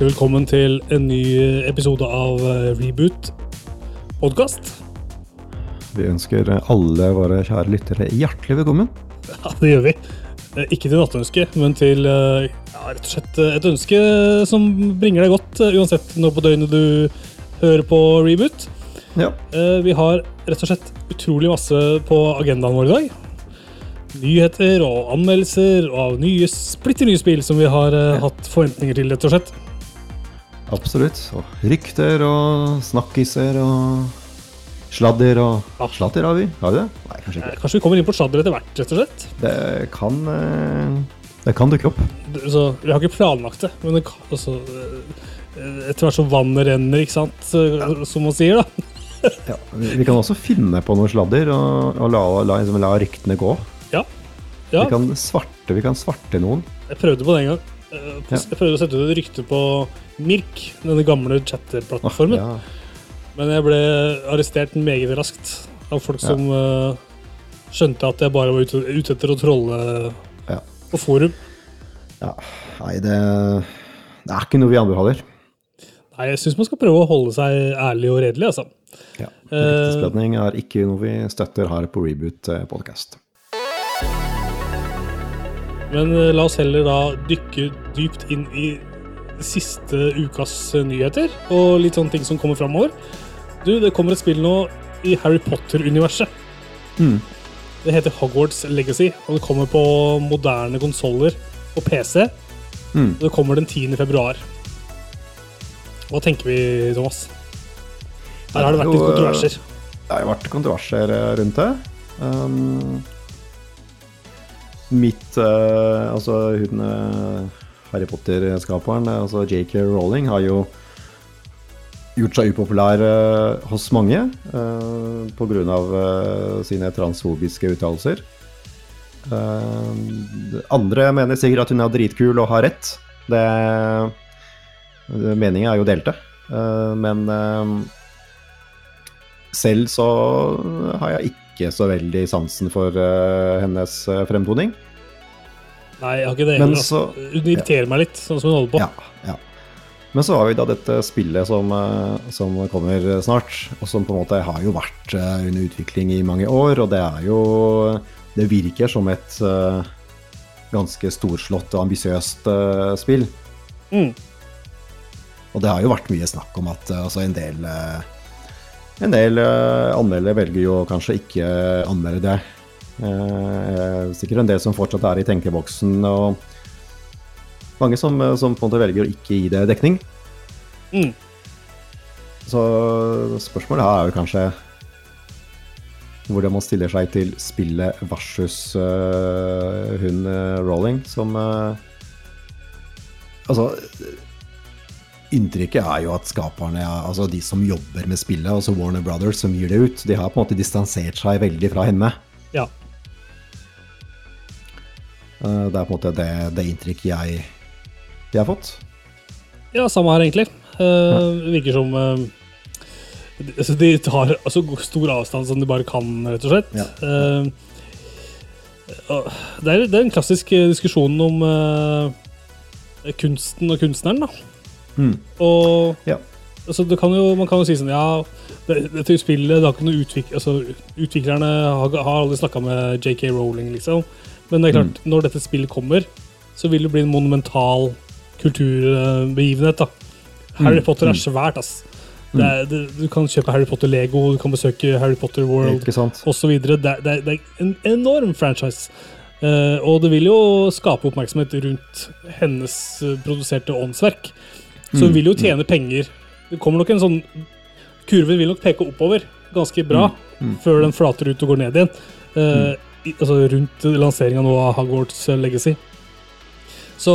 Hjertelig velkommen til en ny episode av eh, Reboot podkast. Vi ønsker alle våre kjære lyttere hjertelig velkommen. Ja, det gjør vi. Eh, Ikke til nattønske, men til eh, ja, rett og slett et ønske som bringer deg godt, uansett når på døgnet du hører på Reboot. Ja, Vi har rett og slett utrolig masse på agendaen vår i dag. Nyheter og anmeldelser av nye, splitter nye spill som vi har hatt forventninger til, rett og slett. Absolutt. Og rykter og snakkiser og sladder og Ja. Sladder har vi? Har vi det? Nei, kanskje Eh, ikke. Kanskje vi kommer inn på sladder etter hvert, rett og slett. Det kan eh, Det kan dukke opp. Så vi har ikke planlagt det, men det kan, altså, eh, etter hvert som vannet renner, ikke sant, ja. som man sier, da. Ja, vi kan også finne på noe sladder og, og la, la, liksom, la ryktene gå. Ja. ja. Vi, kan svarte, vi kan svarte noen. Jeg prøvde på det en gang. Eh. Jeg prøvde å sette ut et rykte på Mirk, denne gamle chatterplattformen. Ja, Men jeg ble arrestert meget raskt av folk Ja. som eh, skjønte at jeg bare var ute, ute etter å trolle Ja. på forum. ja. Nei, det, det er ikke noe vi anbefaler. Nei, jeg syns man skal prøve å holde seg ærlig og redelig, altså. Ja. Eh, er ikke noe vi støtter her på Reboot eh, podcast. Men la oss heller da dykke dypt inn i siste ukas eh, nyheter og litt sånne ting som kommer framover. Du, det kommer et spill nå i Harry Potter-universet. Mm. Det heter Hogwarts Legacy, og det kommer på moderne konsoller og PC. Mm. Det kommer den 10. februar. Hva tenker vi, Thomas? Her har det vært litt eh, kontroverser. Det har vært kontroverser eh, rundt det. Um, mitt uh, Altså, hun Harry Potter-skaperen, eh, altså JK Rowling, har jo gjort seg upopulær eh, hos mange uh, pga. Uh, sine transfobiske uttalelser. Uh, andre mener sikkert at hun er dritkul og har rett. Det, Meningen er jo delte. Eh, men eh, selv så har jeg ikke så veldig sansen for eh, hennes eh, fremtoning. Nei, jeg har ikke det Men heller. så- altså. Hun irriterer meg litt, sånn som hun holder på. Ja, ja. Men så har vi da dette spillet som, eh, som kommer snart, og som på en måte har jo vært eh, under utvikling i mange år, og det er jo Det virker som et uh, ganske storslått og ambisiøst uh, spill. Mm. Og det har jo vært mye snakk om at altså en del En del anmeldere velger jo kanskje ikke anmelde det. Eh, sikkert en del som fortsatt er i tenkeboksen, og mange som, eh, som på en måte velger å ikke gi det dekning. Mm. Så spørsmålet her er jo kanskje hvordan man stiller seg til spillet versus uh, hun uh, Rolling, som uh, Altså Inntrykket er jo at skaperne, altså de som jobber med spillet, altså Warner Brothers, som gir det ut, de har på en måte distansert seg veldig fra henne. Ja. Eh, Det er på en måte det, det inntrykket jeg, jeg har fått. Ja, samme her, egentlig. Eh, Det virker som eh, de- altså, De tar altså, stor avstand som de bare kan, rett og slett. Ja. Det, er, den klassiske en klassisk eh, diskusjon om kunsten og kunstneren, da. Mm. Og Ja. altså, det kan jo, man kan jo si sånn Ja, dette spillet det har ikke noe utvik, altså, Utviklerne har, har aldri snakka med JK Rowling, liksom. Men det er klart, når dette spillet kommer, så vil det bli en monumental kulturbegivenhet. da. Harry Mm, Potter er mm. svært, ass. Det er, det, du kan kjøpe Harry Potter-lego, du kan besøke Harry Potter World osv. Det, det, det er en enorm franchise. Uh, og det vil jo skape oppmerksomhet rundt hennes eh, produserte åndsverk. Så hun Mm, vil jo tjene penger. Det kommer nok en sånn Kurven vil nok peke oppover ganske bra mm. før den flater ut og går ned igjen. Uh, altså rundt lanseringa nå av Hogwarts Legacy. Så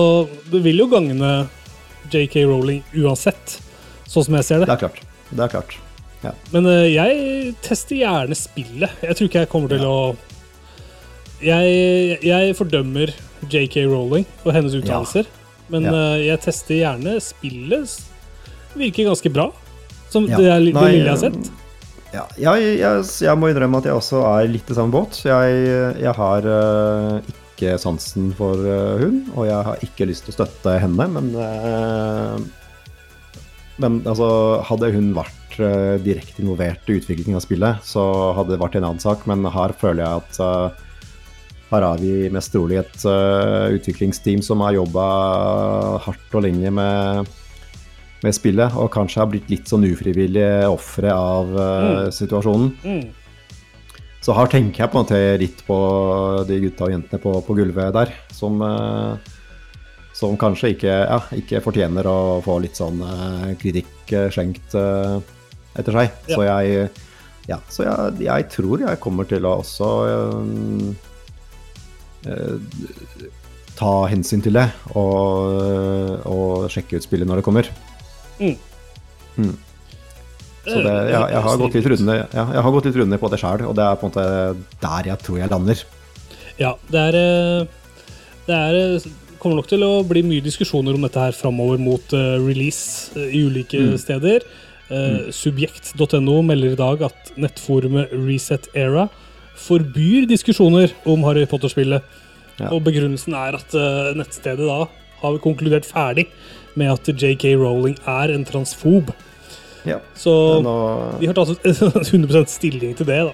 det vil jo gagne JK Rowling uansett, sånn som jeg ser det. Det er klart. Det er klart. Men uh, jeg tester gjerne spillet. Jeg tror ikke jeg kommer til Ja. å jeg, jeg fordømmer JK Rowling og hennes uttalelser, men Ja. eh, jeg tester gjerne spillet. Virker ganske bra, som Ja. det, er, det lille jeg har eh, sett. Ja, jeg, jeg, jeg må innrømme at jeg også er litt i samme båt. Jeg, jeg har uh, ikke sansen for uh, hun, og jeg har ikke lyst til å støtte henne, men uh, Men altså, hadde hun vært uh, direkte involvert i utviklingen av spillet, så hadde det vært en annen sak, men her føler jeg at eh, her har vi mest trolig et eh, utviklingsteam som har jobba hardt og lenge med, med spillet, og kanskje har blitt litt sånn ufrivillige ofre av eh, situasjonen. Mm. Så her tenker jeg på en måte litt på de gutta og jentene på, på gulvet der, som, uh, som kanskje ikke, ja, ikke fortjener å få litt sånn uh, kritikk eh, etter seg. Ja. Så jeg, ja, så jeg, jeg tror jeg kommer til å også ta hensyn til det og, og sjekke ut spillet når det kommer. Mm. Mm. Så det, jeg, jeg, har gått litt runde, ja, jeg har gått litt runde på det sjøl, og det er på en måte der jeg tror jeg lander. Ja, det er eh, Det er eh, kommer nok til å bli mye diskusjoner om dette her framover mot eh, release i ulike Mm. steder. Uh, Subjekt.no melder i dag at nettforumet Reset Era forbyr diskusjoner om Harry Potter-spillet. Ja. Og begrunnelsen er at nettstedet da har konkludert ferdig med at JK Rowling er en transfob. Ja. Så Nå, vi har tatt 100% stilling til det, da.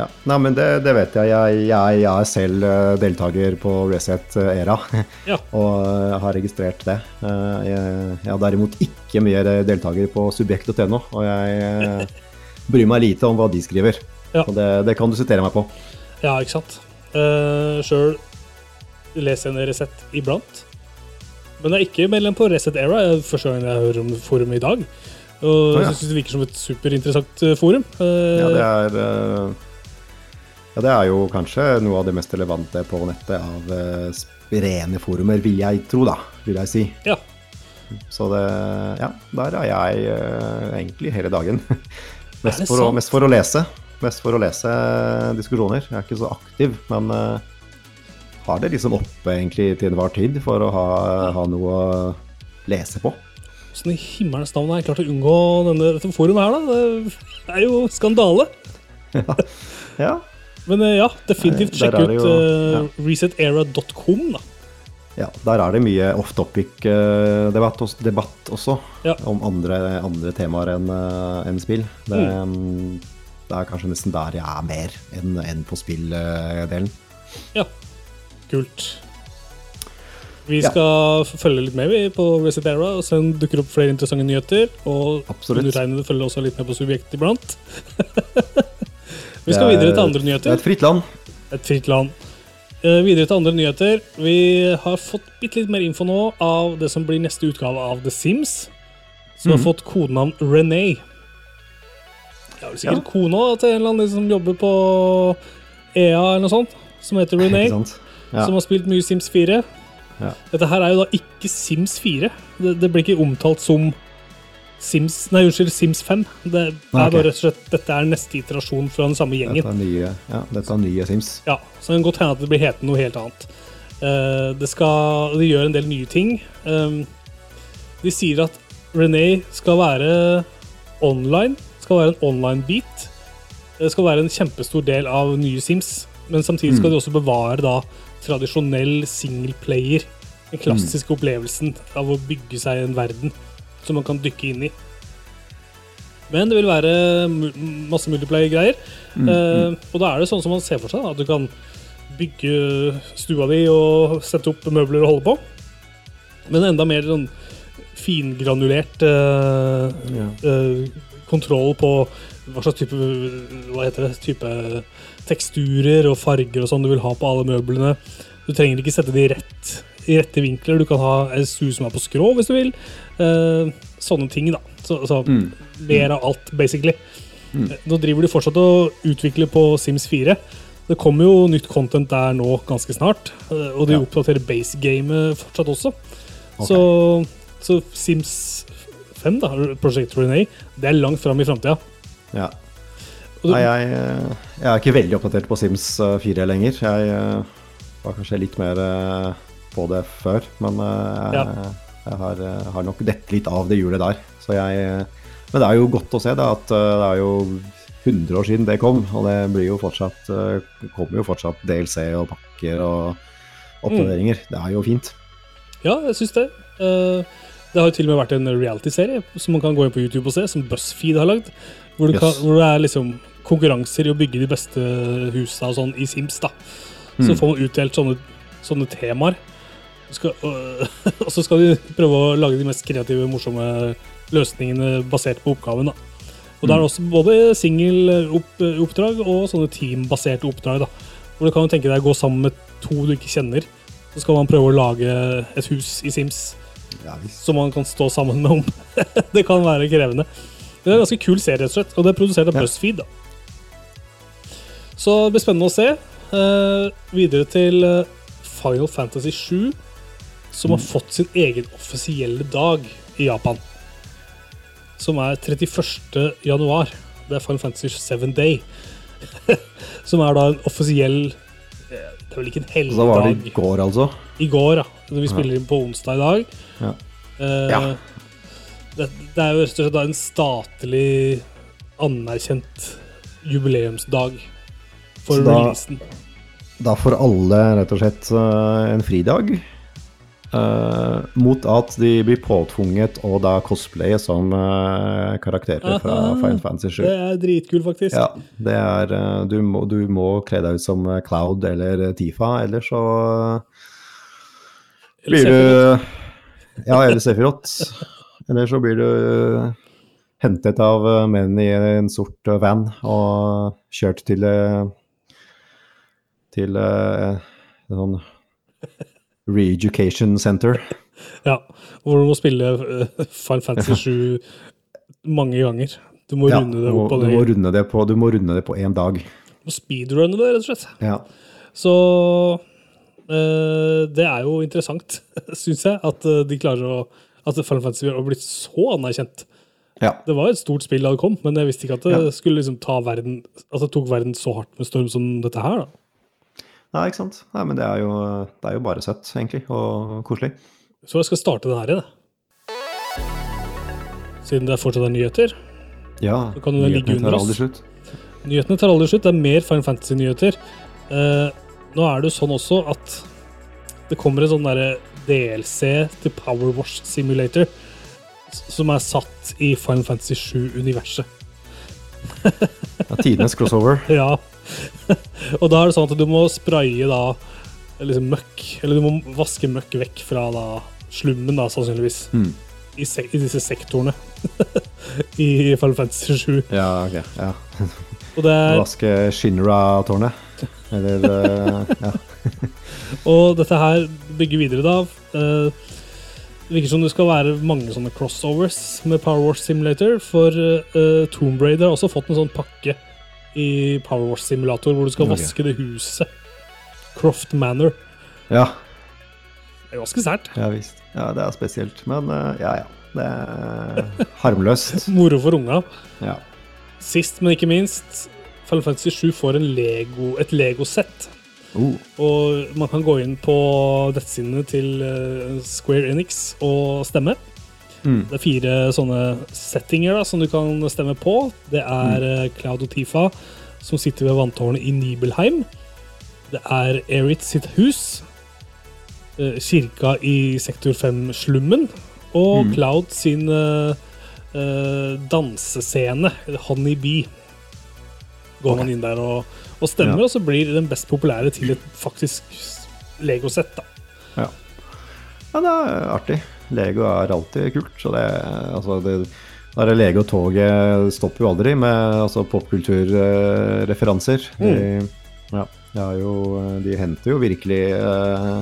ja. Nei, men det, det vet jeg. Jeg, jeg, jeg er selv eh, deltaker på Reset Era Ja. og eh, har registrert det. Eh, Jeg, jeg har derimot ikke mer deltaker på subjekt.no, og jeg bryr meg lite om hva de skriver. Ja. Så det, det kan du sitere meg på. Ja, ikke sant. Uh, Sjøl leser jeg en Resett iblant. Men jeg er ikke medlem på Reset Era. Det er første gang jeg hører om forumet i dag. Og jeg synes det virker som et superinteressant eh, forum. Eh, Ja, det er eh, Ja, det er jo kanskje noe av det mest relevante på nettet av rene forumer, vil jeg tro, da. Vil jeg si. ja. Så det Ja, der er jeg egentlig hele dagen. Mest, for å, mest for å lese. Mest for å lese diskusjoner. Jeg er ikke så aktiv, men har det liksom oppe egentlig til enhver tid for å ha, ha noe å lese på. Åssen i himmelens navn har jeg klart å unngå denne, forumet her, da? Det er jo skandale. Ja, Men eh, ja, definitivt sjekk ut jo- eh, ja. resetera.com, da. ja der er det mye off-topic-debatt debatt også. Ja. Om andre, andre temaer enn en spill. Det, mm, det er kanskje nesten der jeg er mer enn enn på spilldelen. Ja, kult. Vi skal ja. følge litt med på Reset Era, og så dukker opp flere interessante nyheter. Og undertegnede følger også litt med på Subjekt iblant. vi skal videre til andre Det er nyheter. et fritt land. Et fritt land. Uh, videre til andre nyheter. Vi har fått bitte litt mer info nå av det som blir neste utgave av The Sims. Som har Mhm. fått kodenavn René. Det er vel sikkert Ja. kona til en eller annen som jobber på EA eller noe sånt, som heter René. Ikke sant? Ja. som har spilt mye Sims 4. Ja. Dette her er jo da ikke Sims 4. Det, det blir ikke omtalt som Sims Nei, unnskyld, Sims 5. Det er okay. bare rett og slett Dette er neste iterasjon fra den samme gjengen. Dette er nye, ja, dette er nye Sims. Ja, Så det kan godt hende at det blir hetende noe helt annet. Uh, det skal, de gjør en del nye ting. Um, de sier at René skal være online. Skal være en online-beat. Det skal være en kjempestor del av nye Sims. Men samtidig skal de også bevare da tradisjonell singleplayer. Den klassiske opplevelsen av å bygge seg en verden som man kan dykke inn i. Men det vil være masse multiplayer-greier. Eh, og da er det sånn som man ser for seg, at du kan bygge stua di og sette opp møbler og holde på. Men enda mer sånn fingranulert uh, yeah. uh, kontroll på hva slags type Hva heter det? Type teksturer og farger og sånn du vil ha på alle møblene. Du trenger ikke sette de rett, i rette vinkler. Du kan ha en stue som er på skrå hvis du vil. Eh, sånne ting, da. Så, så Mm. mer av alt, basically. Mm. Eh, Nå driver de fortsatt å utvikle på Sims 4. Det kommer jo nytt content der nå ganske snart, eh, og de Ja. oppdaterer base-gamet fortsatt også. Okay. Så, så Sims 5, da, Project Renee, det er langt fram i framtida. Ja. Du- Nei, jeg, eh, jeg er ikke veldig oppdatert på Sims eh, 4 lenger. Jeg eh, var kanskje litt mer eh, på det før, men eh, jeg, Ja. jeg har, eh, har nok dett litt av det hjulet der. Så jeg, eh, men det er jo godt å se da, at eh, det er jo 100 år siden det kom, og det blir jo fortsatt, eh, kommer jo fortsatt DLC og pakker og oppdateringer. Det er jo fint. Ja, jeg syns det. Eh, det har jo til og med vært en reality-serie som man kan gå inn på YouTube og se, som BuzzFeed har lagd. Hvor, det Yes. kan, hvor det er liksom konkurranser i å bygge de beste husa og sånn i Sims. da. Så Mm. får man utdelt sånne, sånne temaer. Skal, og, og så skal de prøve å lage de mest kreative, morsomme løsningene basert på oppgaven. da. Og da er det også både singeloppdrag og sånne teambaserte oppdrag. da. Hvor du kan jo tenke deg å gå sammen med to du ikke kjenner. Så skal man prøve å lage et hus i Sims Ja, som man kan stå sammen med om. det kan være krevende. Det er en ganske kul serie, rett og slett. Og det er produsert av. BuzzFeed. da. Så det blir spennende å se. Uh, videre til eh, Final Fantasy 7, som har fått sin egen offisielle dag i Japan. Som er 31. januar. Det er Final Fantasy 7 Day. som er da en offisiell eh, Det er vel ikke en Så da var det i går, altså. i går, ja. Når vi spiller inn på onsdag i dag. Ja. Uh, Ja. Det, det er jo rett og slett en statlig anerkjent jubileumsdag for da- releasen. Da får alle rett og slett eh, en fridag. Uh, mot at de blir påtvunget å da cosplaye som uh, karakterer fra Final Fantasy 7. Det er dritkult, faktisk. Ja, det er uh, du må, du må kle deg ut som Cloud eller Tifa, eller så Eller blir du Ja, eller Sefirot. Eller så blir du hentet av menn i en sort van og kjørt til eh, til uh, en sånn re-education center. Ja, hvor du må spille eh, Final Fantasy 7 mange ganger. Du må Ja, runde det opp du, må runde det på, du må runde det på én dag. Du må speedrunne det, rett og slett. Ja. Så uh, det er jo interessant, syns jeg, at de klarer å At Final Fantasy har blitt så anerkjent. ja. Det var et stort spill da det kom, men jeg visste ikke at det Ja. skulle liksom ta verden det tok verden så hardt med storm som dette her. da. Nei, ikke sant. Nei, men det er, jo, det er jo bare søtt, egentlig, og koselig. Så jeg skal starte det her i, jeg. Siden det fortsatt er nyheter. Ja, Så kan ligge nyhetene under tar aldri slutt. Nyhetene tar aldri slutt. Det er mer Final Fantasy-nyheter. Eh, nå er det jo sånn også at det kommer en sånn derre DLC til Power Wash Simulator som er satt i Final Fantasy 7-universet. Ja, Tidenes crossover. Ja. og da er det sånn at du må spraye da liksom møkk, eller du må vaske møkk vekk fra da slummen, da, sannsynligvis, Mm. i, se i disse sektorene i Final Fantasy 7. Ja, ok. Ja. Og, det er, Vaske Shinra-tårnet. Eller eh, ja. og dette her bygger videre da. eh, det virker som det skal være mange sånne crossovers med Power Wars Simulator, for uh, Tomb Raider har også fått en sånn pakke i Power Wash Simulator hvor du skal Ok. vaske det huset. Croft Manor. ja. Det er ganske sært. Ja visst. Ja, det er spesielt. Men eh, ja, ja. Det er harmløst. Moro for unga. Ja. Sist, men ikke minst, Final Fantasy 7 får en Lego, et Lego-sett. Uh. Og man kan gå inn på nettsidene til eh, Square Enix og stemme. Mm. Det er fire sånne settinger da, som du kan stemme på. Det er mm. Cloud og Tifa som sitter ved vanntårnet i Nibelheim. Det er Erit sitt hus. eh, Kirka i sektor 5-slummen. Og Mm. Cloud sin uh, eh, dansescene, Honey Bee. Går man inn der og, og stemmer, Ja. og så blir den best populære til et faktisk Lego-sett. Ja. Ja, det er artig. Lego er alltid kult. Så det, altså det, der Lego-toget stopper jo aldri med altså popkulturreferanser. De, ja, de, jo, de henter jo virkelig eh,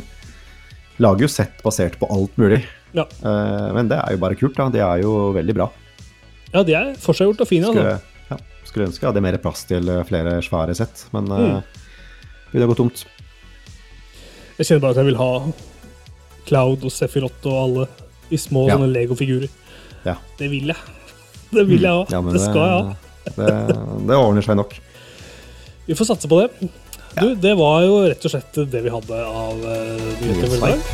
Lager jo sett basert på alt mulig. Ja. Eh, men det er jo bare kult, da. De er jo veldig bra. Ja, de er forseggjort og fine. Skulle, Altså. ja, skulle ønske jeg hadde mer plass til eh, flere svære sett, men Mm. eh, det ville gått tomt. Jeg kjenner bare at jeg vil ha Cloud og Sefirot og alle i små Ja. sånne Lego-figurer. Ja. Det vil jeg. Det vil jeg ha. Ja, det, det skal jeg ha. Det, det ordner seg nok. Vi får satse på det. Du, det var jo rett og slett det vi hadde av uh, nyheter for i dag.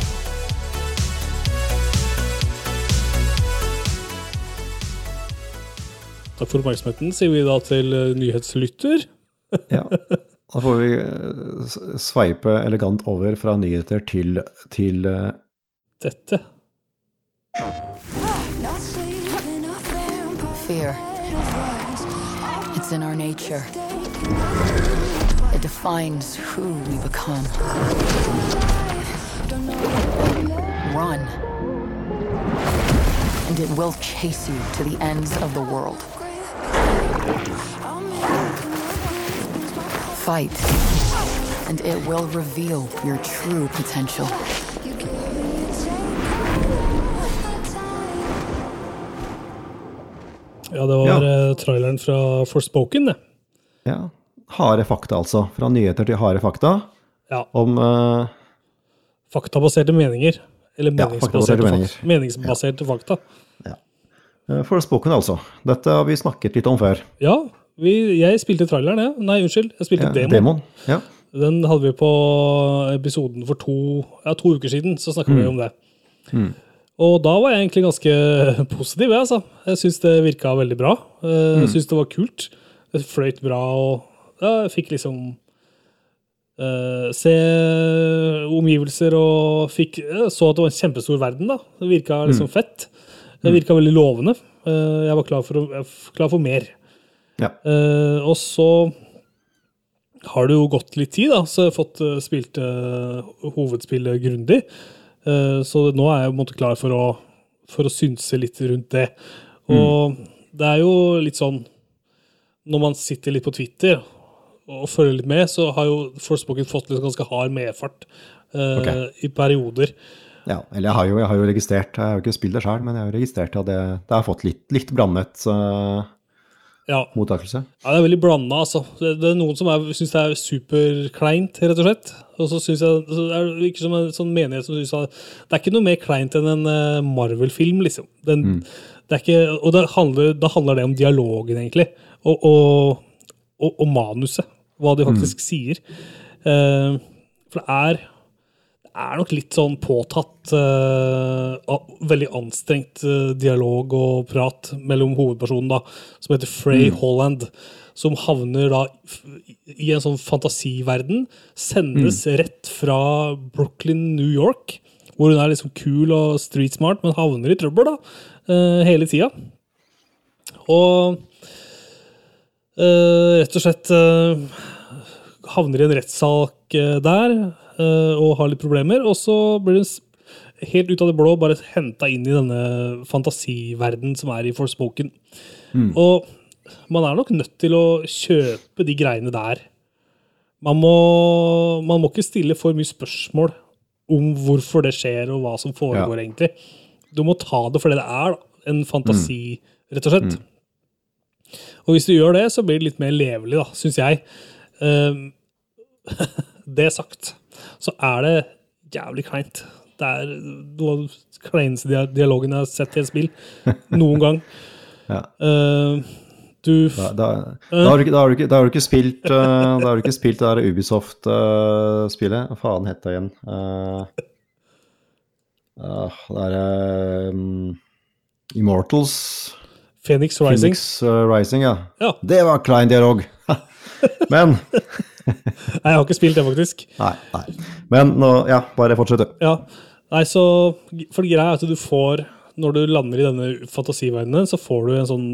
Takk for oppmerksomheten, sier vi da til eh, nyhetslytter. Ja. Da får vi eh, sveipe elegant over fra nyheter til, til eh, Dette. Fear. It's in our nature. It defines who we become. Run. And it will chase you to the ends of the world. Fight. And it will reveal your true potential. Ja, det var Ja. eh, traileren fra Forspoken, det. ja, harde fakta, altså. Fra nyheter til harde fakta Ja. om uh... Faktabaserte meninger. Eller Ja, meningsbaserte, fakta. meninger. meningsbaserte fakta. Ja. Forspoken, altså. Dette har vi snakket litt om før. Ja, vi, jeg spilte traileren, jeg. Nei, unnskyld. Jeg spilte Ja, demon. demon. Ja. Den hadde vi på episoden for to, ja, to uker siden. Så snakka vi om det. Og da var jeg egentlig ganske positiv. Jeg, altså. jeg syns det virka veldig bra. Jeg Jeg syns det var kult. Det fløyt bra, og ja, jeg fikk liksom uh, se omgivelser og fikk Så at det var en kjempestor verden, da. Det virka liksom fett. Det virka veldig lovende. Uh, jeg var klar for, klar for mer. Ja. Uh, og så har det jo gått litt tid, da, så jeg har fått eh, spilt uh, hovedspillet grundig. Uh, så nå er jeg på en måte klar for å, for å synse litt rundt det. Og det er jo litt sånn Når man sitter litt på Twitter og følger litt med, så har jo Forspoken fått litt ganske hard medfart uh, okay. i perioder. ja. Eller jeg har, jo, jeg har jo registrert, jeg har jo ikke spilt det sjøl, men jeg har registrert at det, det har fått litt, litt blandet eh, Ja, mottakelse. Ja, det er veldig blanda, altså. Det, det er noen som syns det er superkleint, rett og slett. Og så syns jeg det virker som en sånn menighet som syns at det er ikke noe mer kleint enn en eh, Marvel-film, liksom. Den, det er ikke, og det handler, da handler det om dialogen, egentlig. Og, og, og, og manuset. Hva de faktisk sier. Uh, for det er det er nok litt sånn påtatt, uh, veldig anstrengt eh, dialog og prat mellom hovedpersonen, da, som heter Frey Holland, som havner da i en sånn fantasiverden, sendes rett fra Brooklyn, New York, hvor hun er liksom kul og street smart, men havner i trøbbel da, uh, hele tida. Og rett og slett havner i en rettssak der og har litt problemer, og så blir hun helt ut av det blå bare henta inn i denne fantasiverden som er i Forspoken. Og man er nok nødt til å kjøpe de greiene der. Man må, man må ikke stille for mye spørsmål om hvorfor det skjer, og hva som foregår, Ja. egentlig. Du må ta det for det det er, da. En fantasi, rett og slett. Og hvis du gjør det, så blir det litt mer levelig, da, syns jeg. Um, det sagt, så er det jævlig kleint. Det er noe av den kleineste dialogen jeg har sett i et spill noen gang. Ja. Uh, du Da, da, da, har du, ikke- da, har du ikke, da har du ikke spilt uh, Da har du ikke spilt det der Ubisoft-spillet. Hva faen het det igjen? Uh, ah, det er um, Immortals Phoenix Rising. Phoenix Rising, ja. Ja. Det var klein dialog. Men Nei, jeg har ikke spilt det, faktisk. Nei. nei. Men nå, ja, bare fortsett, du. Ja, nei, så For det greia er at du får Når du lander i denne fantasiverdenen, så får du en sånn,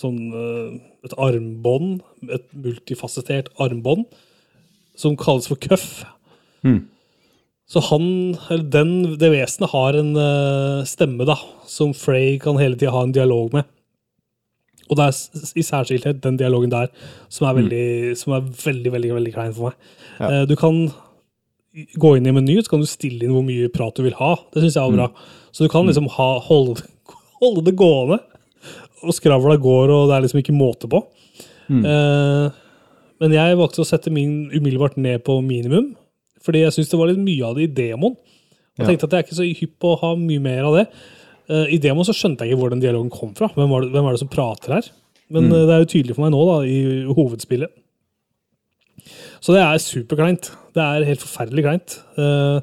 sånn eh, et armbånd, et multifasettert armbånd, som kalles for cuff. Så han, eller den, det vesenet har en eh, stemme, da, som Frey kan hele tida ha en dialog med. Og det er i særskilthet den dialogen der som er veldig, som er veldig, veldig, veldig klein for meg. Ja. Eh, Du kan gå inn i meny, så kan du stille inn hvor mye prat du vil ha. Det syns jeg var bra. Så du kan liksom ha, holde, holde det gående. Og skravla går, og det er liksom ikke måte på. Eh, men jeg valgte å sette min umiddelbart ned på minimum, fordi jeg syns det var litt mye av det i demoen. Jeg tenkte at jeg er ikke så hypp på å ha mye mer av det. Eh, I demoen så skjønte jeg ikke hvor den dialogen kom fra. Hvem, var det, hvem er det som prater her? Men mm. det er jo tydelig for meg nå, da, i hovedspillet. Så det er superkleint. Det er helt forferdelig kleint. Eh,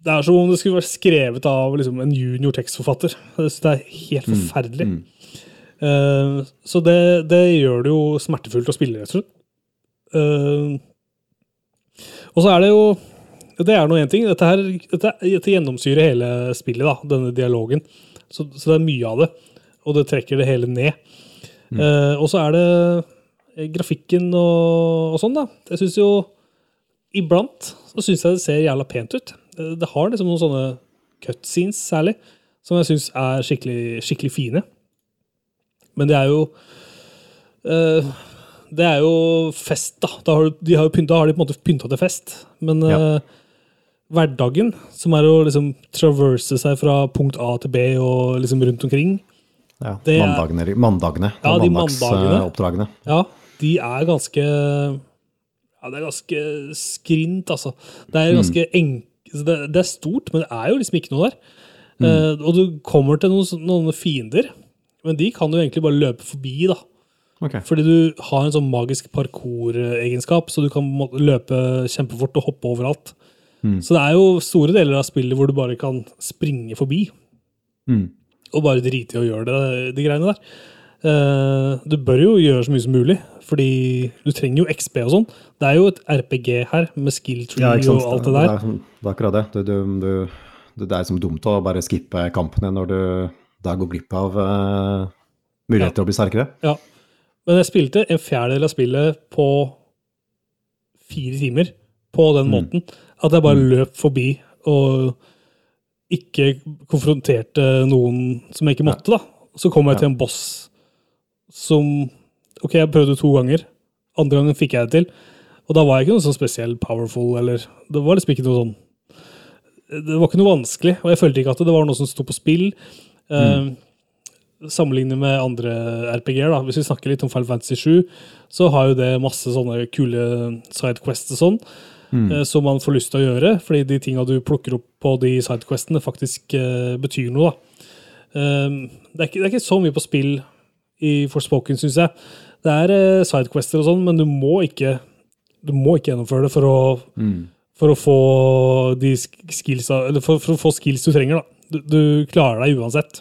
det er som om det skulle vært skrevet av liksom, en junior tekstforfatter. Det er helt forferdelig. Eh, så det, det gjør det jo smertefullt å spille, rett og slett. Eh, og så er det jo Det er nå én ting. Dette, her, dette, dette gjennomsyrer hele spillet, da, denne dialogen. Så, så det er mye av det. Og det trekker det hele ned. Eh, og så er det eh, grafikken og, og sånn, da. Jeg syns jo Iblant så syns jeg det ser jævla pent ut. Det, har liksom noen sånne cutscenes særlig, som jeg syns er skikkelig, skikkelig fine. Men det er jo uh, Det er jo fest, da. da har, du- de har jo pynta, har de på en måte pynta til fest. Men Ja. Hverdagen, som er å liksom traverse seg fra punkt A til B og liksom rundt omkring, Ja, Det er- mandagene, mandagene. Ja, de mandagsoppdragene. Ja, de er ganske Ja, det er ganske skrint, altså. Det er ganske enk... så Det, det er stort, men det er jo liksom ikke noe der. Eh, og du kommer til noen, noen fiender, men de kan du egentlig bare løpe forbi, da. Okay. Fordi du har en sånn magisk parkour-egenskap, så du kan løpe kjempefort og hoppe overalt. Så det er jo store deler av spillet hvor du bare kan springe forbi. Mm. Og bare drite i å gjøre det, de greiene der. Uh, du bør jo gjøre så mye som mulig, fordi du trenger jo XP og sånn. Det er jo et RPG her, med skill tree Ja, og alt det der. Det er, det er akkurat det. Du, du, du, det er som dumt å bare skippe kampene når du da går glipp av uh, muligheter til å bli sterkere. Ja. Men jeg spilte en fjerdedel av spillet på fire timer på den Mm. måten. At jeg bare løp forbi og ikke konfronterte noen som jeg ikke måtte, da. Så kom jeg til en boss som Ok, jeg prøvde to ganger. Andre gangen fikk jeg det til. Og da var jeg ikke noe sånn spesielt powerful, eller Det var liksom ikke noe sånn Det var ikke noe vanskelig, og jeg følte ikke at det var noe som sto på spill. Eh, sammenlignet med andre RPG-er, da. hvis vi snakker litt om Final Fantasy 7, så har jo det masse sånne kule sidequests og sånn, eh, som man får lyst til å gjøre, fordi de tinga du plukker opp på de sidequestene, faktisk eh, betyr noe. da. Eh, det, er ikke, det er ikke så mye på spill i Forspoken, syns jeg. Det er eh, sidequester og sånn, men du må ikke du må ikke gjennomføre det for å, for å få de sk- skillsa, eller for, for å få skills du trenger. da. Du, du klarer deg uansett.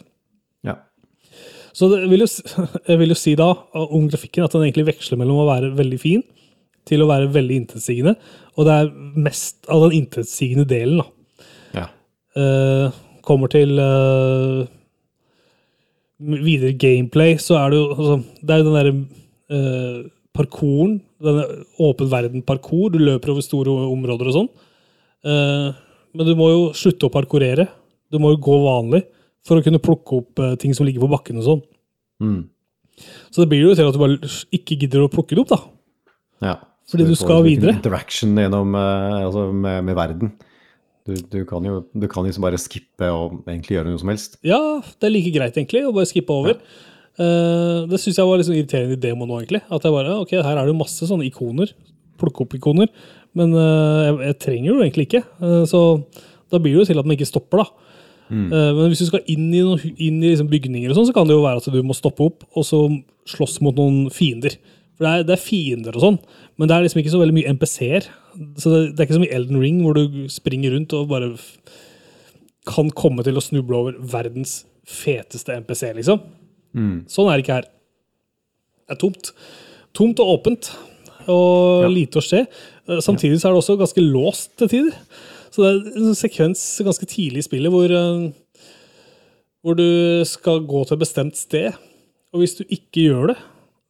Så vil jo, jeg vil jo si da om grafikken at den egentlig veksler mellom å være veldig fin til å være veldig intetsigende. Og det er mest av den intetsigende delen. da. ja. Uh, kommer til uh, videre gameplay, så er det jo altså, Det er jo den derre uh, parkouren, denne åpen verden-parkour. Du løper over store områder og sånn. Uh, men du må jo slutte å parkourere. Du må jo gå vanlig for å kunne plukke opp uh, ting som ligger på bakken og sånn. Mm. Så det blir jo til at du bare ikke gidder å plukke det opp, da. Ja. Fordi du, du skal liksom videre. Interaction gjennom, eh, altså med, med verden. Du, du kan jo du kan liksom bare skippe og egentlig gjøre noe som helst. Ja, det er like greit, egentlig, å bare skippe over. Eh, det syns jeg var sånn irriterende i demo nå, egentlig. At jeg bare, ok, her er det masse sånne ikoner. Plukke opp ikoner. Men uh, jeg, jeg trenger det jo egentlig ikke. Uh, så da blir det jo til at man ikke stopper, da. Mm. men hvis du skal inn i, noen, inn i liksom bygninger, og sånn, så kan det jo være at du må stoppe opp og så slåss mot noen fiender. For det er, det er fiender og sånn, men det er liksom ikke så veldig mye NPC-er. Så det, det er ikke som i Elden Ring, hvor du springer rundt og bare kan komme til å snuble over verdens feteste NPC, liksom. Sånn er det ikke her. Det er tomt. Tomt og åpent, og lite å skje. Eh, Samtidig så er det også ganske låst til tider. Så det er en sekvens ganske tidlig i spillet hvor, eh, hvor du skal gå til et bestemt sted. Og hvis du ikke gjør det,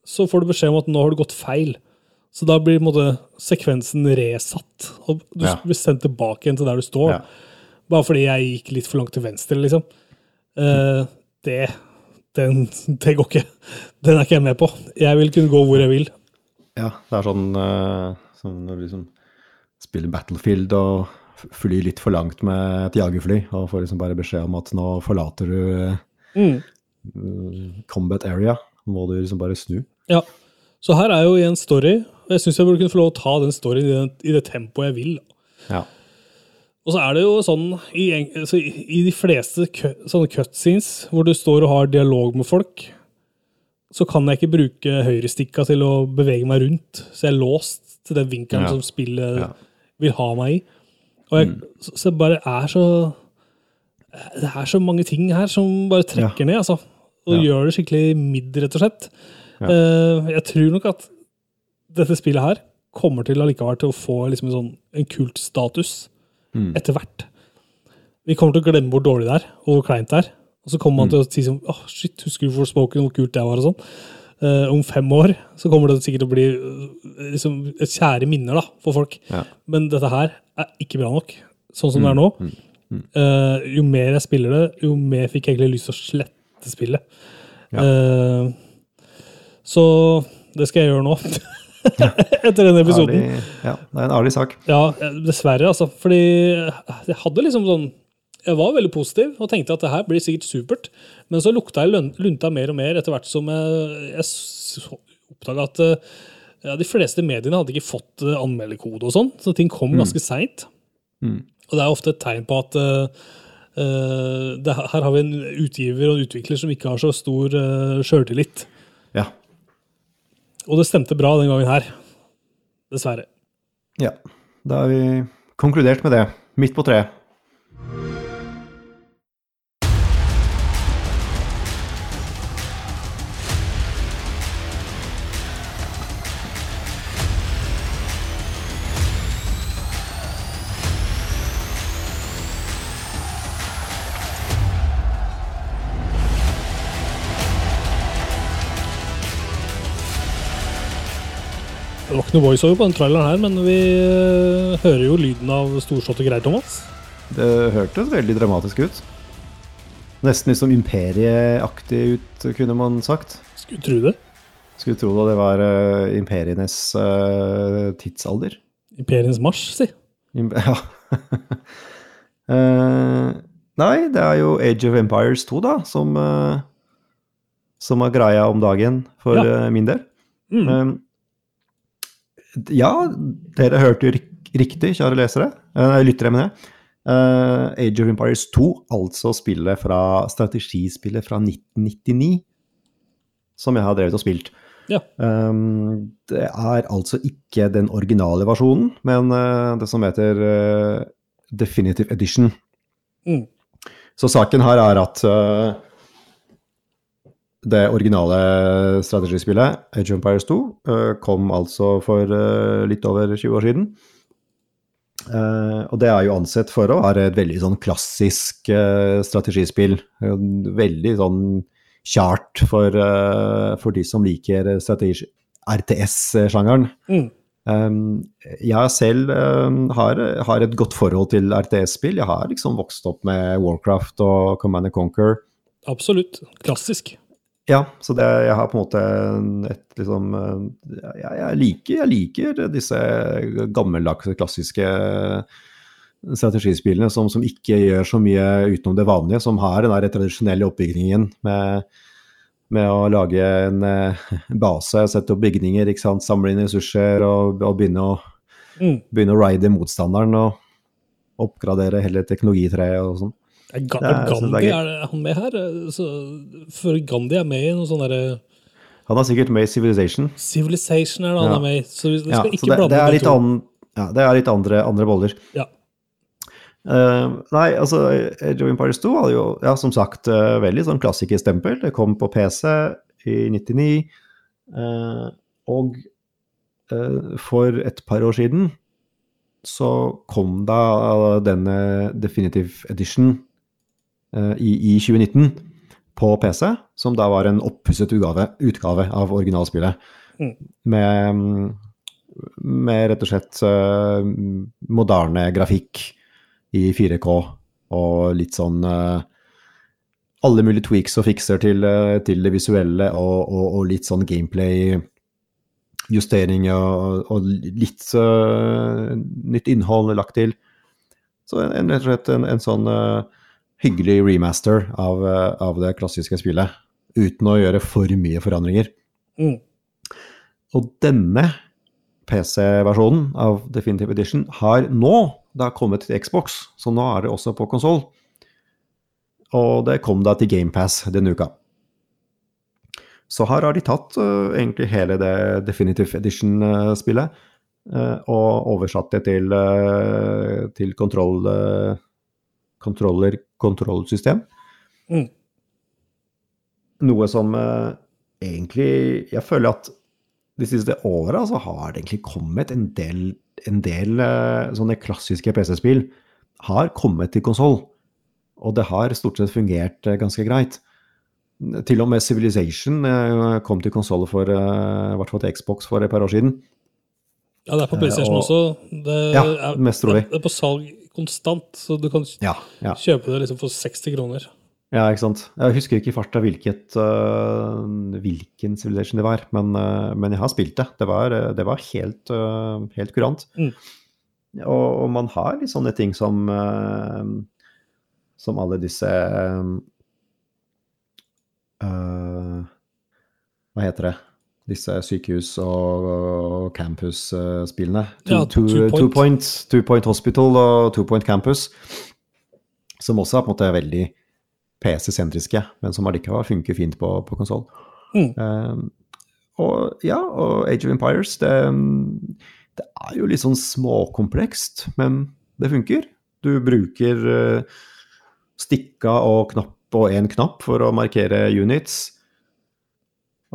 så får du beskjed om at nå har du gått feil. Så da blir måte, sekvensen resatt, og du Ja. blir sendt tilbake igjen til der du står. Ja. Bare fordi jeg gikk litt for langt til venstre, liksom. Uh, det, den, det går ikke. Den er ikke jeg med på. Jeg vil kunne gå hvor jeg vil. Ja, det er sånn uh, som når du liksom spiller Battlefield og fly flyr litt for langt med et jagerfly, og får liksom bare beskjed om at nå forlater du Mm. eh, combat area. Må du liksom bare snu. Ja. Så her er jo i en story, og jeg syns jeg burde kunne få lov å ta den storyen i, det, i det tempoet jeg vil. Ja. Og så er det jo sånn i, altså, i de fleste sånne cutscenes hvor du står og har dialog med folk, så kan jeg ikke bruke høyrestikka til å bevege meg rundt. Så jeg er låst til den vinkelen Ja. som spillet Ja. vil ha meg i. Og jeg, så, så det bare er så Det er så mange ting her som bare trekker ned, altså. Og Ja. gjør det skikkelig midd, rett og slett. Ja. Eh, jeg tror nok at dette spillet her kommer til allikevel til å få liksom en sånn en kultstatus etter hvert. Vi kommer til å glemme hvor dårlig det er, og hvor kleint det er. Og så kommer man til å si sånn oh, shit, husker du Forspoken, hvor kult det var, og sånn. Uh, om fem år så kommer det sikkert til å bli eh, liksom, et kjære minner da, for folk. Ja. Men dette her er ikke bra nok, sånn som det er nå. Eh, jo mer jeg spiller det, jo mer fikk jeg egentlig lyst til å slette spillet. Ja. Eh, så det skal jeg gjøre nå. Etter denne episoden. Arlig, ja, det er en ærlig sak. Ja, dessverre, altså. Fordi jeg hadde liksom sånn Jeg var veldig positiv og tenkte at det her blir sikkert supert. Men så lukta jeg lunta mer og mer etter hvert som jeg, jeg oppdaga at eh, ja, de fleste mediene hadde ikke fått anmeldekode og sånn, så ting kom ganske seint. Og det er ofte et tegn på at eh, eh, det, her har vi en utgiver og en utvikler som ikke har så stor uh, sjøltillit. Ja. Og det stemte bra den gangen her. Dessverre. ja. Da har vi konkludert med det. Midt på treet. Ikke noe voiceover på den traileren her, men vi eh, hører jo lyden av storslåtte greier, Thomas. Det hørtes veldig dramatisk ut. Nesten liksom imperieaktig ut, kunne man sagt. Skulle tro det. Skulle tro da det var uh, imperienes uh, tidsalder. Imperiens marsj, si. Im ja. uh, nei, det er jo Age of Empires 2, da, som, uh, som er greia om dagen for Ja. min del. Mm. Eh, ja, dere hørte jo riktig, kjære lesere. Uh, lyttere, mener jeg. Eh, Age of Empires 2, altså spillet fra strategispillet fra 1999, som jeg har drevet og spilt. Ja. Um, det er altså ikke den originale versjonen, men uh, det som heter uh, Definitive Edition. Mm. Så saken her er at eh, det originale strategispillet, Age of Empires 2, eh, kom altså for eh, litt over 20 år siden. Eh, og det er jo ansett for å være et veldig sånn klassisk strategispill. Veldig sånn kjart for, for de som liker RTS-sjangeren. Mm. Um, jeg selv um, har, har et godt forhold til RTS-spill. Jeg har liksom vokst opp med Warcraft og Command and Conquer. Absolutt. Klassisk. Ja, så det, jeg har på en måte et liksom uh, jeg, jeg, liker, jeg liker disse gammeldagse, klassiske strategispillene som, som ikke gjør så mye utenom det vanlige, som har den der tradisjonelle oppbyggingen med, med å lage en eh, base, sette opp bygninger, samle inn ressurser og, og begynne, å, Mm. begynne å ride motstanderen og oppgradere hele teknologitreet og sånn. Er, Ga Det er- Gandhi det er er han med her? Så, for Gandhi er med i noe sånn derre Han er sikkert med i Civilization. Civilization er det han Ja. er med i. Så vi vi Ja, skal så ikke det, blande det de litt, to. annen, ja, det er litt andre, andre boller. Ja. Uh, nei, altså Age of Empires 2 hadde jo, ja, som sagt, uh, veldig sånn klassikerstempel. Det kom på PC i 99. Uh, og eh, for et par år siden så kom da denne Definitive Edition i, i 2019 på PC, som da var en oppusset utgave, utgave av originalspillet. Mm. Med, med rett og slett uh, moderne grafikk i 4K og litt sånn uh, Alle mulige tweaks og fikser til, uh, til det visuelle og, og, og litt sånn gameplay justering og, og litt eh, nytt innhold lagt til. Så en, rett og slett en, en sånn eh, hyggelig remaster av, eh, av det klassiske spillet, uten å gjøre for mye forandringer. Mm. Og denne PC-versjonen av Definitive Edition har nå da kommet til Xbox, så nå er det også på konsoll. Og det kom da til GamePass denne uka. Så her har de tatt uh, egentlig hele det Definitive Edition-spillet uh, og oversatt det til, uh, til kontroll, eh, kontroller, kontrollsystem. Mm. Noe som eh, egentlig Jeg føler at de siste åra så har det egentlig kommet en del, en del eh, sånne klassiske PC-spill har kommet til konsoll. Og det har stort sett fungert eh, ganske greit. Til og med Civilization eh, kom til konsoll for eh, i hvert fall til Xbox for et par år siden. Ja, det er på PlayStation og- også. Det Ja, er, mest trolig. Det er på salg konstant, så du kan Ja, ja. kjøpe det liksom for 60 kroner. Ja, ikke sant. Jeg husker ikke i farta hvilket, uh, hvilken Civilization det var, men, uh, men jeg har spilt det. Det var, det var helt, uh, helt kurant. Mm. Og, og man har litt sånne ting som Som alle disse Hva heter det? Disse sykehus- og, campus-spillene. Ja, two, Two two, Point. point, two Point Hospital og Two Point Campus. Som også er på en måte veldig PC-sentriske, men som allikevel funker fint på, på konsoll. Mm. Um, og ja, og Age of Empires, det, det er jo litt sånn småkomplekst, men det funker. Du bruker uh, stikka og knapp og én knapp for å markere units.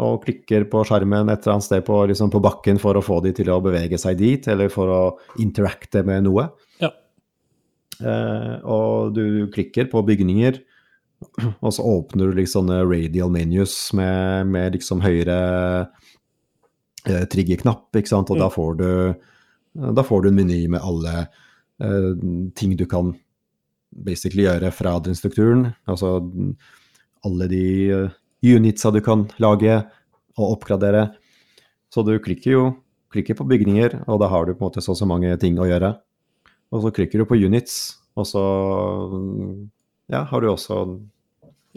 Og klikker på skjermen et eller annet sted på, liksom på bakken for å få de til å bevege seg dit, eller for å interacte med noe. Ja. Eh, og du klikker på bygninger, og så åpner du liksom radial menus med, med liksom høyere eh, triggerknapp, ikke sant, og da får du da får du en meny med alle eh, ting du kan basically gjøre fra den strukturen. Altså alle de eh, unitsa du kan lage og oppgradere. Så du klikker jo klikker på bygninger, og da har du på en måte så og så mange ting å gjøre. Og så klikker du på units, og så ja, har du også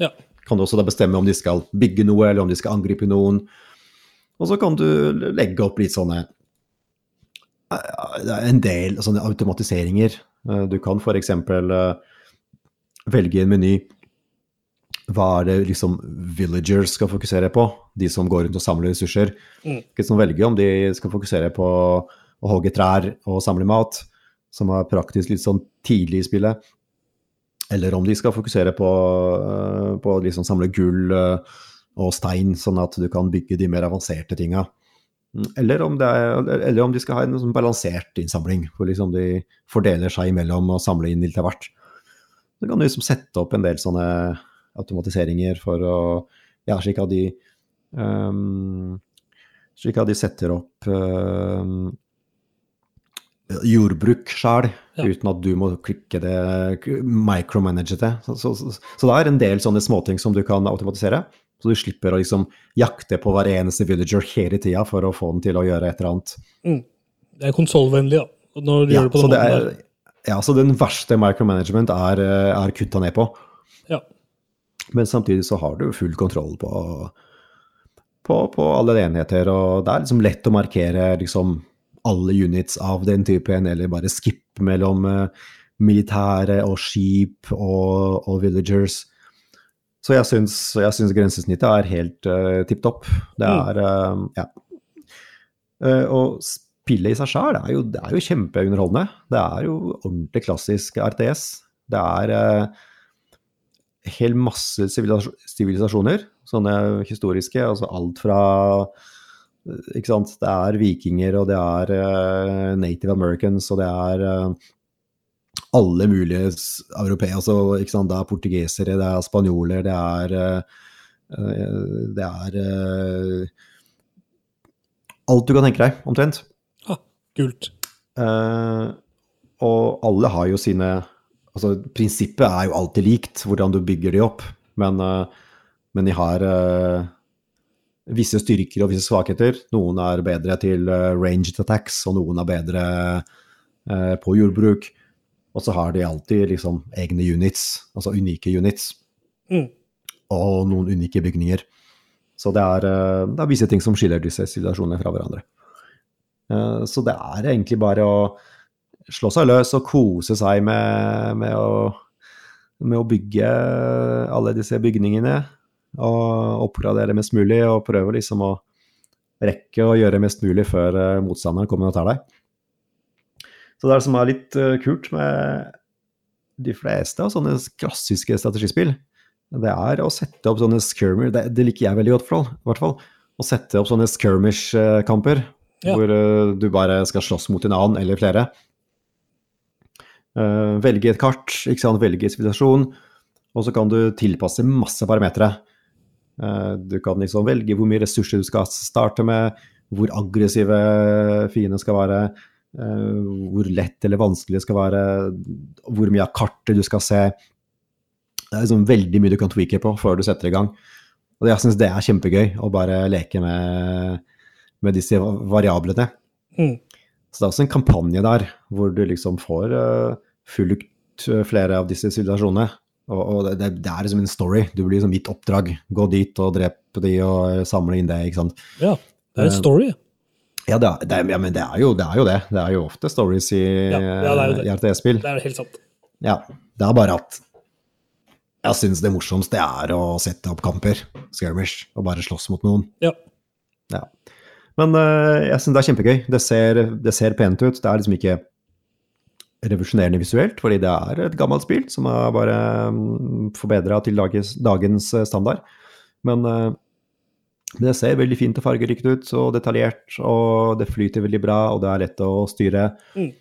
Ja. kan du også da bestemme om de skal bygge noe, eller om de skal angripe noen. Og så kan du legge opp litt sånne eh, en del sånne automatiseringer. Eh, Du kan f.eks. velge en meny. Hva er det liksom villagers skal fokusere på? De som går rundt og samler ressurser. Mm. Som velger om de skal fokusere på å hogge trær og samle mat, som er praktisk litt sånn tidlig i spillet. Eller om de skal fokusere på, eh, på å liksom samle gull eh, og stein, sånn at du kan bygge de mer avanserte tinga. Mm, Eller om, er, eller om de skal ha en sånn balansert innsamling, hvor liksom de fordeler seg imellom og samler inn litt av hvert. Så kan du liksom sette opp en del sånne automatiseringer for å Ja, slik at de um, Slik at de setter opp um, jordbruk sjøl, Ja. uten at du må klikke det, micromanage det. Så, så, så, så det er en del sånne småting som du kan automatisere. Så du slipper å liksom jakte på hver eneste villager hele tida for å få den til å gjøre et eller annet. Mm. Det er konsollvennlig, ja. Når du Ja, gjør det på så den måten er, der. ja, så den verste micromanagement er, eh, er kutta ned på. Ja. Men samtidig så har du full kontroll på, på, på alle enheter, og det er liksom lett å markere liksom alle units av den typen, eller bare skippe mellom eh, militære og skip og, og villagers. Så jeg syns, grensesnittet er helt uh, tipp topp. Det Mm. er eh, Ja. Uh, og spillet i seg sjøl er, det er jo kjempeunderholdende. Det er jo ordentlig klassisk RTS. Det er eh, hel masse sivilisasjoner, sånne historiske. Altså alt fra eh, Ikke sant. Det er vikinger, og det er eh, native americans, og det er eh, alle mulige europeere. Altså, ikke sant? Det er portugesere, det er spanjoler, det er Det er Alt du kan tenke deg, omtrent. Ah, kult. Eh, og alle har jo sine Altså, prinsippet er jo alltid likt, hvordan du bygger de opp, men, eh, men de har eh, visse styrker og visse svakheter. Noen er bedre til eh, ranged attacks, og noen er bedre på jordbruk. Og så har de alltid liksom egne units, altså unike units, Mm. og noen unike bygninger. Så det er, det er visse ting som skiller disse sivilisasjonene fra hverandre. Så det er egentlig bare å slå seg løs og kose seg med, med, å, med å bygge alle disse bygningene. Og oppgradere mest mulig, og prøve liksom å rekke å gjøre mest mulig før eh, motstanderen kommer og tar deg. Så det er det som er litt eh, kult med de fleste av sånne klassiske strategispill, det er å sette opp sånne skirmer. Det, det liker jeg veldig godt, for, i hvert fall. å sette opp sånne skirmish-kamper, Ja. hvor eh, du bare skal slåss mot en annen eller flere. Eh, velge et kart, ikke sant? velge sivilisasjon, og så kan du tilpasse masse parametere. Eh, du kan liksom velge hvor mye ressurser du skal starte med, hvor aggressive fiendene skal være, eh, hvor lett eller vanskelig det skal være, hvor mye av kartet du skal se. Det er liksom veldig mye du kan tweake på før du setter i gang. Og jeg syns det er kjempegøy å bare leke med, med disse variablene. Mm. Så det er også en kampanje der hvor du liksom får uh, fulgt eh, flere av disse sivilisasjonene. Og, og det, det, det er liksom en story. Du blir liksom gitt oppdrag. Gå dit og drepe de og eh, samle inn det, ikke sant. Ja, det er en story. Ja, det er, det ja men det er, jo, det er jo det. Det er jo ofte stories i, Ja, ja, i RTS-spill. Det er helt sant. Ja, det er bare at jeg syns det morsomste er å sette opp kamper, skirmish, og bare slåss mot noen. Ja. Ja. Men uh, jeg syns det er kjempegøy. Det ser, det ser pent ut. Det er liksom ikke revolusjonerende visuelt, fordi det er et gammelt spill som er bare um, forbedra til dagens, dagens eh, standard. Men, eh, men det ser veldig fint og fargerikt ut, og detaljert, og det flyter veldig bra, og det er lett å styre. Mm.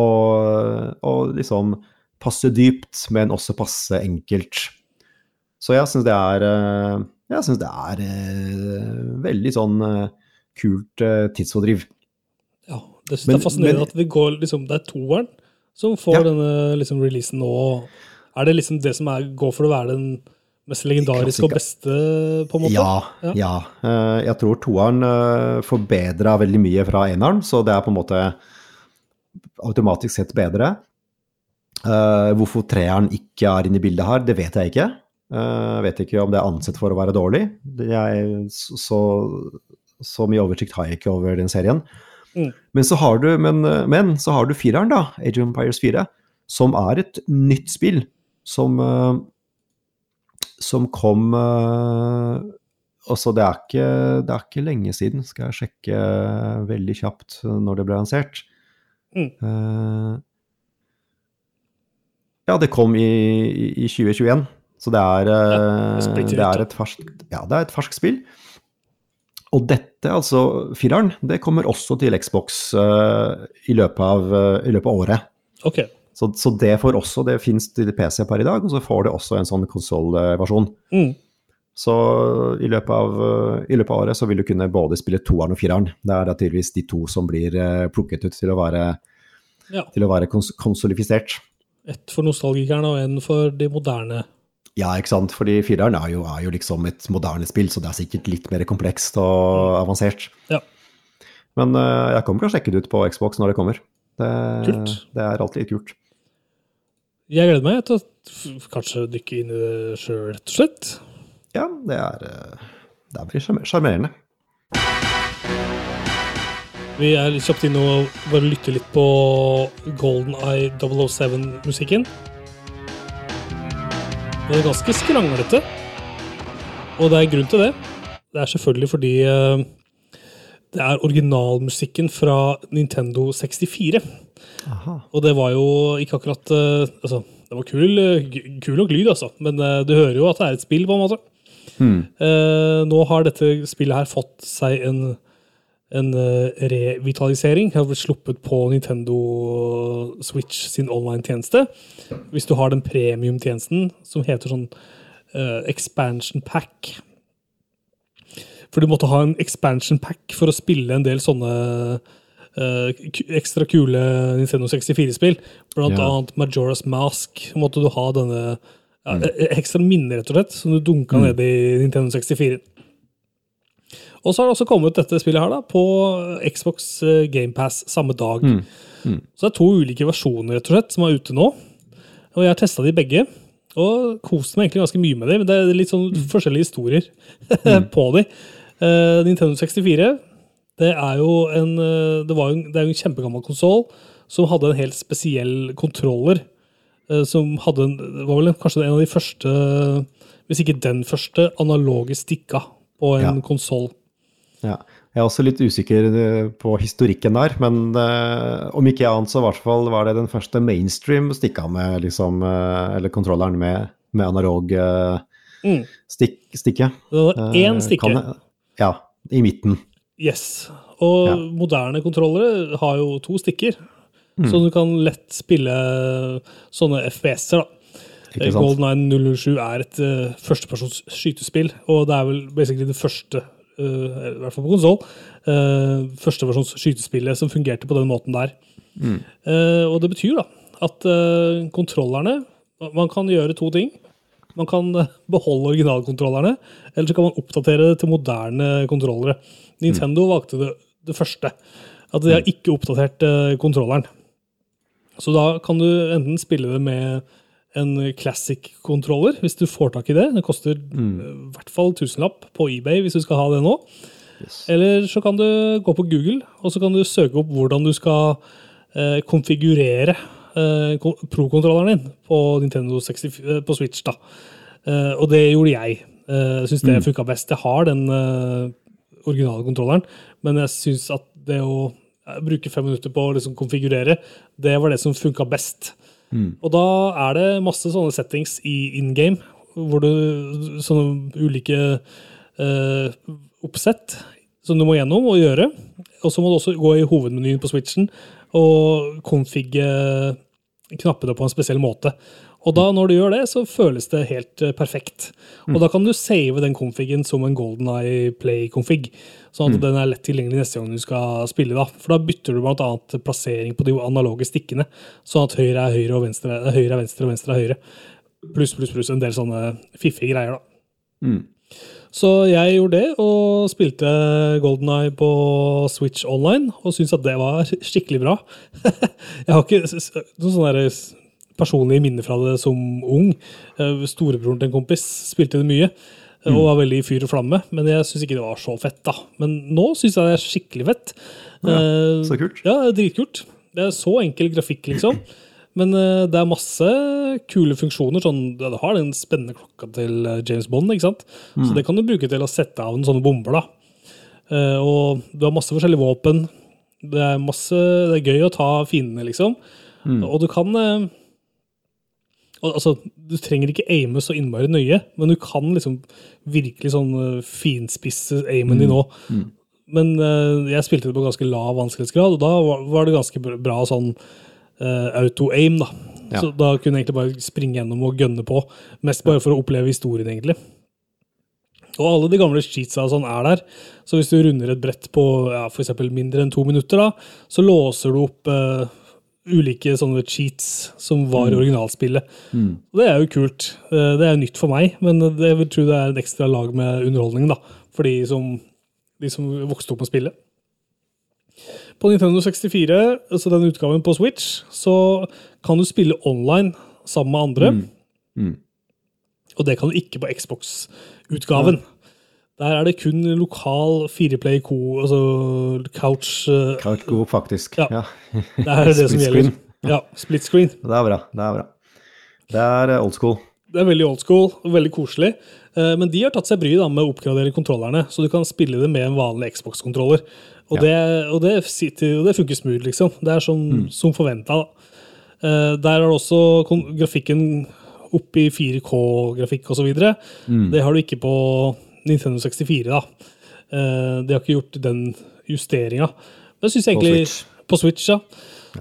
Og, og liksom passe dypt, men også passe enkelt. Så jeg syns det er eh, Jeg synes det er eh, veldig sånn eh, kult eh, tidsfordriv. Ja, det, Men- det er fascinerende men- at vi går, liksom, det er toeren som får Ja. denne liksom, releasen nå. Er det liksom det som er, går for å være den mest legendariske og beste, på en måte? Ja. Ja. ja. Eh, jeg tror toeren uh, forbedra veldig mye fra eneren, så det er på en måte automatisk sett bedre. Eh, hvorfor treeren ikke er inne i bildet her, det vet jeg ikke. Eh, Jeg vet ikke om det er ansett for å være dårlig. Jeg, så, så mye oversikt har jeg ikke over den serien. Mm. Men, så har du, men, men så har du fireren, da, Age of Empires 4, som er et nytt spill som, eh, som kom eh, Altså, det er, ikke, det er ikke lenge siden, skal jeg sjekke veldig kjapt når det ble lansert. Mm. Eh, ja, det kom i, i- i 2021, så det er, ja, det er er ferskt, ja, det er et ferskt spill. Og dette, altså fireren, det kommer også til Xbox uh, i, løpet av, uh, i løpet av året. Ok. Så, så det får også, det fins til PC per i dag, og så får det også en sånn konsollversjon. Mm. Så i løpet, av, eh, i løpet av året så vil du kunne både spille toeren og fireren. Det er da tydeligvis de to som blir plukket ut til å være, Ja. til å være kons konsolifisert. Ett for nostalgikerne og en for de moderne. Ja, ikke sant. Fordi fireren er jo, er jo liksom et moderne spill, så det er sikkert litt mer komplekst og avansert. Ja. Men uh, jeg kommer til å sjekke det ut på Xbox når det kommer. Det, Kult. det er alltid litt kult. Jeg gleder meg til å kanskje dykke inn i det sjøl, rett og slett. Ja, det er, eh, det er veldig sjarmerende. Vi er kjapt inne og bare lytter litt på Golden Eye 007-musikken. Den er ganske skranglete, og det er grunn til det. Det er selvfølgelig fordi eh, det er originalmusikken fra Nintendo 64. Aha. Og det var jo ikke akkurat eh, Altså, det var kul, kul nok lyd, altså, men eh, du hører jo at det er et spill, på en måte. Hmm. Eh, nå har dette spillet her fått seg en, en eh, revitalisering. Har blitt sluppet på Nintendo Switch sin online-tjeneste. Hvis du har den premium-tjenesten som heter sånn uh, expansion pack. For du måtte ha en expansion pack for å spille en del sånne uh, ekstra kule Nintendo 64-spill. Blant Ja. annet Majora's Mask måtte du ha denne ja, e- ekstra minne, rett og slett, som du dunka ned i Nintendo 64. Og så har det også kommet dette spillet her da, på Xbox eh, GamePass samme dag. Så det er to ulike versjoner rett og slett, som er ute nå. Og jeg har testa de begge. Og kost meg egentlig ganske mye med dem. Men det er litt sånn forskjellige historier på de. Uh, Nintendo 64 det er jo en, eh, det var jo en, det er jo en kjempegammel konsoll som hadde en helt spesiell kontroller. eh, Som hadde en, var vel kanskje en av de første, hvis ikke den første, analoge stikka på en Ja. konsoll. Ja. Jeg er også litt usikker eh, på historikken der, men eh, om ikke annet så i hvert fall var det den første mainstream stikka med liksom eh, Eller kontrolleren med, med analog eh, Mm. stikk, stikke. Det var én Eh, stikke. kan Ja. i midten. Yes. Og Ja. moderne kontrollere har jo to stikker, Mm. så du kan lett spille sånne FPS-er. da. Golden 907 er et uh, førstepersons skytespill, og det er vel basically det første, i hvert fall på konsoll, uh, førsteversjons skytespillet som fungerte på den måten der. Mm. Eh, og det betyr da at eh, kontrollerne Man kan gjøre to ting. Man kan eh, beholde originalkontrollerne, eller så kan man oppdatere det til moderne kontrollere. Nintendo valgte det, det første. At de har ikke oppdatert eh, kontrolleren. Så da kan du enten spille det med en classic-kontroller, hvis du får tak i det. Det koster mm. i hvert fall tusenlapp på eBay hvis du skal ha det nå. Yes. Eller så kan du gå på Google, og så kan du søke opp hvordan du skal eh, konfigurere eh, Pro-kontrolleren din på Nintendo 60, eh, på Switch. da. Eh, og det gjorde jeg. Jeg syns det funka best. Jeg har den eh, originale kontrolleren, men jeg syns at det å eh, bruke fem minutter på å liksom konfigurere, det var det som funka best. Og da er det masse sånne settings i in game, hvor du sånne ulike eh, oppsett som du må gjennom og gjøre. Og så må du også gå i hovedmenyen på switchen og konfigge knappene på en spesiell måte. Og da når du gjør det, så føles det helt eh, perfekt. Og da kan du save den konfigen som en Golden Eye Play-konfig, sånn at den er lett tilgjengelig neste gang du skal spille. da. For da bytter du bl.a. plassering på de analoge stikkene, sånn at høyre er høyre og venstre, er høyre er venstre og venstre er høyre. Pluss, pluss, pluss en del sånne fiffige greier, da. Mm. Så jeg gjorde det, og spilte Golden Eye på Switch online, og syntes at det var skikkelig bra. jeg har ikke noen sånne der personlige minner fra det som ung. Eh, Storebroren til en kompis spilte det mye, Mm. og var veldig i fyr og flamme, men jeg syns ikke det var så fett, da. Men nå syns jeg det er skikkelig fett. Ja, så kult. Ja, dritkult. Det er så enkel grafikk, liksom. Men eh, det er masse kule funksjoner. Sånn, ja, det har den spennende klokka til eh, James Bond, ikke sant? så det kan du bruke til å sette av en sånne bomber. da. Eh, og du har masse forskjellige våpen. Det er, masse, det er gøy å ta fiendene, liksom. Og du kan eh, Altså, du trenger ikke aime så innmari nøye, men du kan liksom virkelig sånn uh, finspisse aimen din òg. Men uh, jeg spilte det på ganske lav vanskelighetsgrad, og da var, var det ganske bra sånn uh, auto-aim, da. Ja. Så da kunne jeg egentlig bare springe gjennom og gønne på. Mest bare for å oppleve historien, egentlig. Og alle de gamle cheatsa sånn er der. Så hvis du runder et brett på ja, f.eks. mindre enn to minutter, da, så låser du opp eh, ulike sånne cheats som var i originalspillet. Og det er jo kult. Eh, det er jo nytt for meg, men det, jeg vil tro det er en ekstra lag med underholdning da, for de som, de som vokste opp med spillet. På Nintendo 64, altså den utgaven på Switch, så kan du spille online sammen med andre. Mm. Og det kan du ikke på Xbox-utgaven. Der er det kun lokal fireplay co, altså couch eh, Couch co, faktisk. Ja. Ja. Det er det som gjelder. Ja, split screen. Det er bra. Det er bra. Det er eh, old school. Det er veldig old school og veldig koselig. Eh, Men de har tatt seg bryet med å oppgradere kontrollerne, så du kan spille det med en vanlig Xbox-kontroller. Og, Ja. det, og, det sitter, og det funker smooth, liksom. Det er som, som forventa. Der er det også grafikken opp i 4K-grafikk osv. videre Det har du ikke på Nintendo 64. da. Eh, De har ikke gjort den justeringa. Men jeg synes egentlig, Switch. På Switch, ja.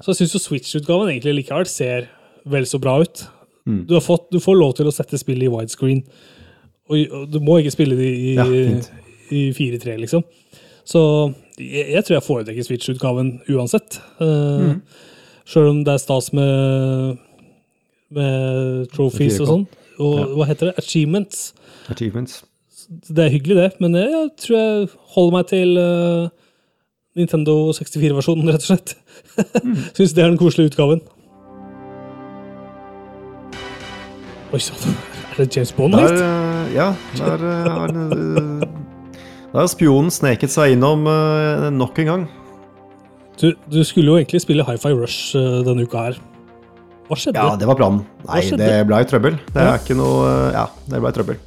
Så jeg syns Switch-utgaven egentlig likevel ser vel så bra ut. Du, har fått, du får lov til å sette spillet i widescreen. Og, og du må ikke spille det i, Ja, i 4-3, liksom. Så jeg, jeg tror jeg foretrekker Switch-utgaven uansett. Uh, Sjøl om det er stas med, med trophies og sånn. Og Ja. hva heter det? Achievements. Achievements. Det er hyggelig, det, men jeg, jeg tror jeg holder meg til uh, Nintendo 64-versjonen, rett og slett. Syns det er den koselige utgaven. Oi sann, er det James Bond? Der, hit? eh, ja, der eh, har uh, eh, Der spionen sneket seg innom eh, nok en gang. Du, du skulle jo egentlig spille Hi-Fi Rush eh, denne uka her. Hva skjedde? Ja, det var planen. Nei, det ble trøbbel. Det Ja. er ikke noe eh, Ja, det ble trøbbel.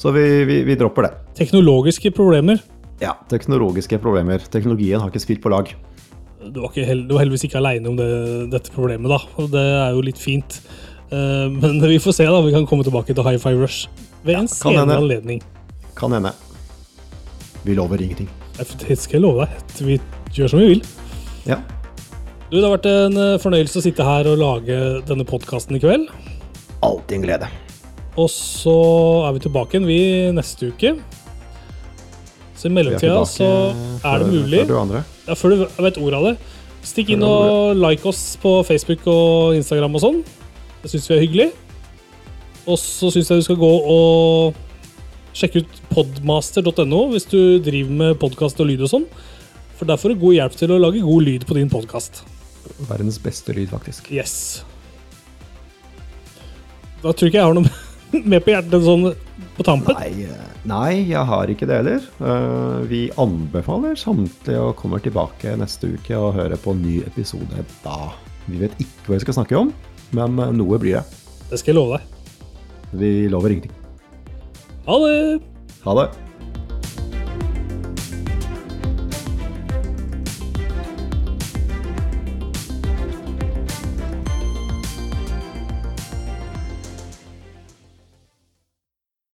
Så vi, vi, vi dropper det. Teknologiske problemer. Ja, teknologiske problemer. Teknologien har ikke spilt på lag. Du var, ikke hel du var heldigvis ikke aleine om det, dette problemet, da. Og det er jo litt fint. Uh, men vi får se, da. Vi kan komme tilbake til High Five Rush ved en ja, senere anledning. Kan hende. vi lover ingenting. Det skal jeg love deg. Vi gjør som vi vil. Ja. Du, Det har vært en eh, fornøyelse å sitte her og lage denne podkasten i kveld. Alltid en glede. Og så er vi tilbake igjen vi neste uke. Så i mellomtida så er det mulig før du andre. Ja, Før du vet ordet av det. Stikk inn og like oss på Facebook og Instagram og sånn. Det syns vi er hyggelig. Og så syns jeg du skal gå og sjekke ut podmaster.no hvis du driver med podkast og lyd og sånn. For der får du god hjelp til å lage god lyd på din podkast. Verdens beste lyd, faktisk. Yes. Da tror jeg ikke jeg har noe mer på hjertet sånn på tampen. Nei, nei, jeg har ikke det heller. Eh, Vi anbefaler samtlige å komme tilbake neste uke og høre på en ny episode da. Vi vet ikke hva vi skal snakke om, men eh, noe blir det. Det skal jeg love deg. Vi lover ingenting. Ha det! Ha det.